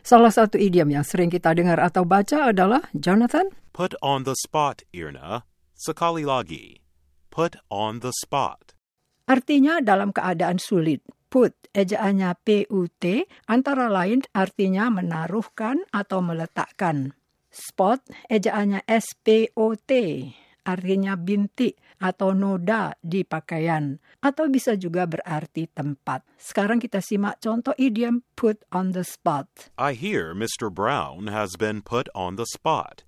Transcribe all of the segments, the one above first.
Salah satu idiom yang sering kita dengar atau baca adalah Jonathan. Put on the spot, Irna. Sekali lagi. Put on the spot. Artinya dalam keadaan sulit. Put, ejaannya P-U-T, antara lain artinya menaruhkan atau meletakkan. Spot, ejaannya S-P-O-T, artinya bintik atau noda di pakaian, atau bisa juga berarti tempat. Sekarang kita simak contoh idiom put on the spot. I hear Mr. Brown has been put on the spot.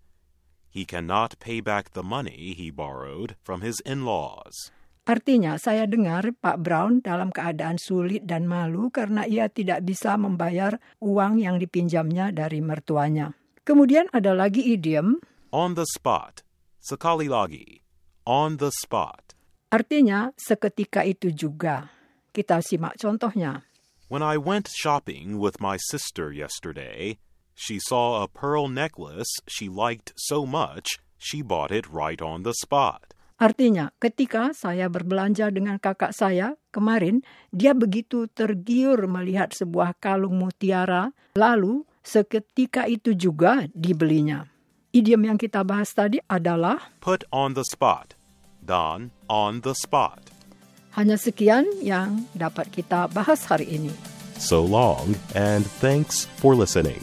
He cannot pay back the money he borrowed from his in-laws. Artinya, saya dengar Pak Brown dalam keadaan sulit dan malu karena ia tidak bisa membayar uang yang dipinjamnya dari mertuanya. Kemudian ada lagi idiom On the spot. Sekali lagi. On the spot. Artinya, seketika itu juga. Kita simak contohnya. When I went shopping with my sister yesterday, she saw a pearl necklace she liked so much, she bought it right on the spot. Artinya, ketika saya berbelanja dengan kakak saya kemarin, dia begitu tergiur melihat sebuah kalung mutiara, lalu seketika itu juga dibelinya. Idiom yang kita bahas tadi adalah Put on the spot. Done on the spot. hanya sekian yang dapat kita bahas hari ini. So long, and thanks for listening.